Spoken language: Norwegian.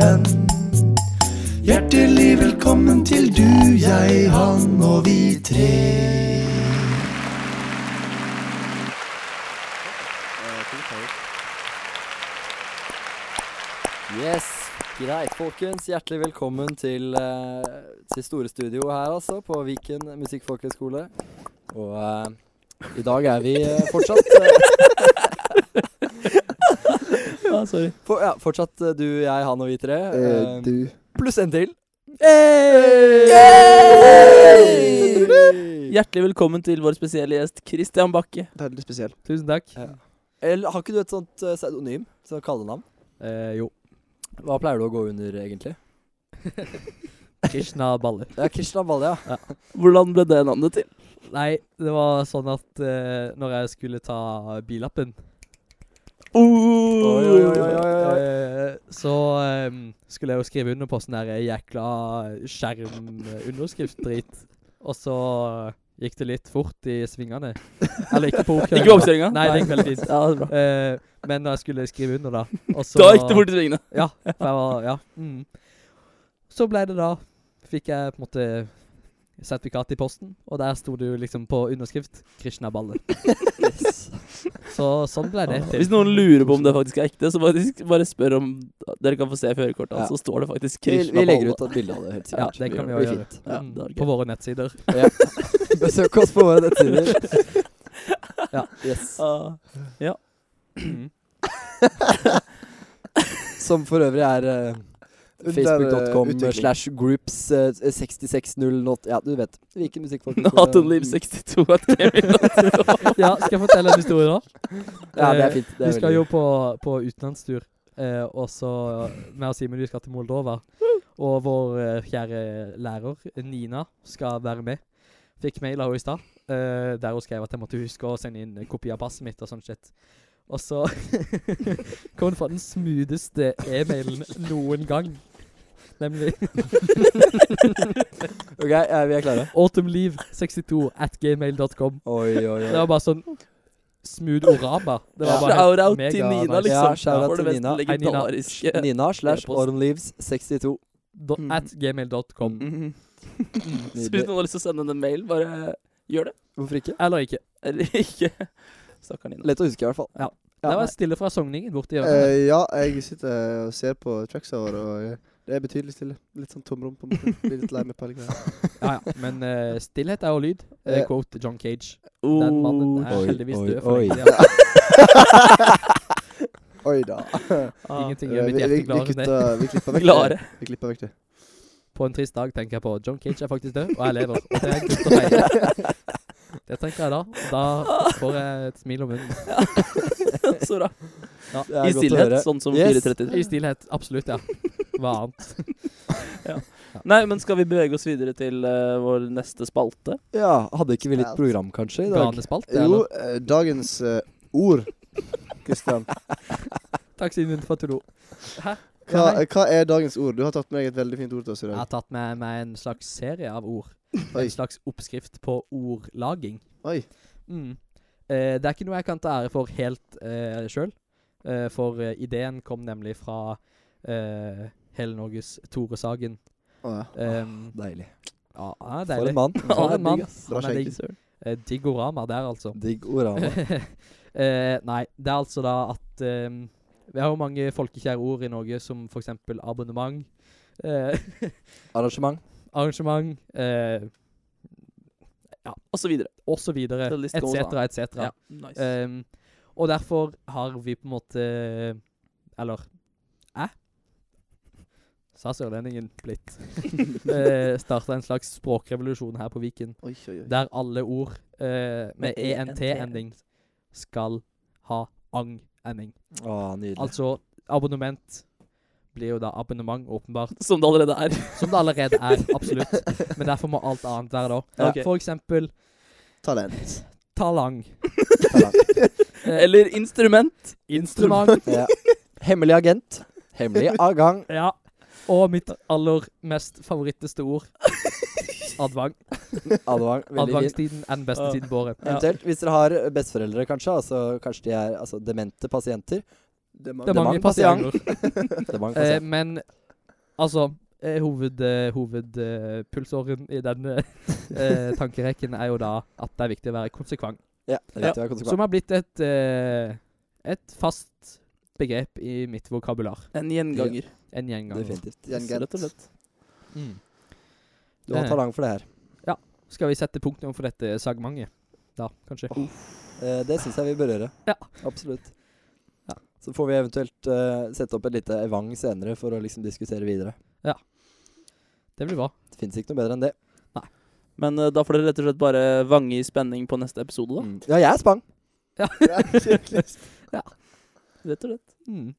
menn. Hjertelig velkommen til du, jeg, han og vi tre. Yes, greit folkens. Hjertelig velkommen til, uh, til Store Studio her altså, på Viken musikkfolkehøgskole. Og uh, i dag er vi uh, fortsatt Sorry. for, ja, Fortsatt eh, du, jeg, han og vi tre. eh, du. Pluss en til. Hjertelig velkommen til vår spesielle gjest Christian Bakke. Veldig spesiell. Tusen takk. Ja. Eller, har ikke du et sånt uh, pseudonym? Sånn kallenavn? Eh, jo. Hva pleier du å gå under, egentlig? Krishna Balle. Ja, Krishna Balle, ja. Hvordan ble det navnet til? Nei, det var sånn at uh, når jeg skulle ta billappen Oi, oi, oi, oi, oi. eh, Så eh, skulle jeg jo skrive under på sånn der jækla skjermunderskrift-drit. Og så gikk det litt fort i svingene. Eller ikke på ok Ikke på oppkjøringa? Nei, det gikk veldig fint. Ja, det er bra. Eh, men da jeg skulle skrive under, da og så, Da gikk det fort i svingene. Ja. For jeg var, ja. Mm. Så ble det da Fikk jeg på en måte sertifikat i posten, og der sto det jo liksom på underskrift 'Krishna Balle'. Så sånn ble det til. Hvis noen lurer på om det faktisk er ekte, så faktisk bare spør om dere kan få se førerkortet. Ja. Så står det faktisk 'Krishna Krishna vi legger ut et bilde av det, helt sikkert. Ja, det kan vi jo gjøre. fint. Ja, Mm, på våre nettsider. Ja. Besøk oss på våre nettsider. Ja. Yes. Uh, ja. Som for øvrig er uh, Facebook.com eh, slash groups uh, 6608 Ja, du vet. Viken musikk Natonliv62 at ja, skal jeg fortelle en historie da? Ja, det er Eh, fint. Det er Vi skal veldig- jo på, på utenlandstur, eh, og så med og Simen vi skal til Moldova. Og vår eh, kjære lærer, Nina, skal være med. Fikk mail av henne i stad, eh, der hun skrev at jeg måtte huske å sende inn kopi av passet mitt og sånn shit. Og så kom det fra den smootheste e-mailen noen gang. Nemlig OK, ja, vi er klare. autumnleave62 at gmail.com. Oi, oi, oi. Det var bare sånn smooth oraba. Det var bare Shout out mega til Nina, nice. liksom. Ja, shout out til Nina. Hei, Nina. Nina slash E-post. ormleaves62. Do, at gmail.com. Mhm. Så hvis noen har lyst til å sende en mail, bare gjør det. Hvorfor ikke? Eller ikke. Eller ikke. Stakkar Nina. Lett å huske, i hvert fall. Ja. Ja, det var stille fra Sogningen borti hjørnet. Uh, ja, jeg sitter og ser på tracksa våre, og det er betydelig stille. Litt sånn tomrom på en. Blir litt lei meg på greier. ja, ja. Men uh, stillhet er jo lyd. Uh, Eh. quote John Cage. Oh, Den mannen er Oi, heldigvis død for oi. lenge siden. Oi da. ah, Ingenting Eh, gjør mitt vi, hjerte vi, gladere enn det. vi klipper vekk det. Vi klipper vekk det. På en trist dag tenker jeg på John Cage er faktisk død, og jeg lever. Og det er gutt å feire. Det tenker jeg da. Da får jeg et smil om munnen. Så bra. Ja. I stillhet, sånn som Yes. 4.30. I stillhet. Absolutt, ja. Hva annet? Nei, men skal vi bevege oss videre til uh, vår neste spalte? Ja, hadde ikke vi litt program, kanskje, i dag? Ganespalte, Jo, eller? eh, dagens uh, ord, Kristian. Takk siden for to. Hæ? Hva, hva er dagens ord? Du har tatt med et veldig fint ord til oss i dag. Jeg har tatt med meg en slags serie av ord. Oi. En slags oppskrift på ordlaging. Oi. Mm. Eh, det er ikke noe jeg kan ta ære for helt uh, sjøl. for eh, ideen kom nemlig fra eh, hele Norges Tore Sagen. Å, ja. Um, Deilig. ja, ja, For deilig. en mann. For en mann. Bra Han er digg. Eh, Diggorama der, altså. Digg orama. Eh, nei, det er altså da at um, Vi har jo mange folkekjære ord i Norge, som f.eks. abonnement, eh, Arrangement. arrangement, eh, Og så videre. og så videre, etc., etc. Ja, nice. Um, og derfor har vi på en måte Eller? Sa sørlendingen blitt. uh, Starta en slags språkrevolusjon her på Viken, Oi, oi, oi. der alle ord eh, med ENT-ending skal ha ang-ending. Å, nydelig. Altså abonnement blir jo da abonnement, åpenbart. Som det allerede er. Som det allerede er, absolutt. Men derfor må alt annet være da. Ja. For eksempel Talent. talang. Eh, Eller instrument. Instrument. Ja. Hemmelig agent. Hemmelig avgang. Ja. Og mitt aller mest favoritteste ord. Advang. Advang. Veldig. Advangstiden er den beste Ja. tiden på året. Eventuelt, hvis dere har besteforeldre, kanskje, altså kanskje de er altså, demente pasienter er er mange pasient. pasienter. Det er mange Eh, men Altså, eh, hoved, eh, hovedpulsåren i denne eh, tankerekken er jo da at det er viktig å være konsekvent. Ja, det er viktig å være konsekvent. Som har blitt et, eh, et fast begrep i mitt vokabular. En gjenganger. En gjenganger. Definitivt. Gjengent. Rett og slett. Mm. Du har talent talang for det her. Ja. Skal vi sette punktum for dette sagmentet? Da, kanskje? Eh, det syns jeg vi bør gjøre. Ja. Absolutt. Ja. Så får vi eventuelt eh, sette opp et lite evang senere for å liksom diskutere videre. Ja. Det blir bra. Det fins ikke noe bedre enn det. Nei. Men eh, da får dere rett og slett bare vange i spenning på neste episode, da. Mm. Ja, jeg er spang. Ja, skikkelig. Rett og slett. Mm.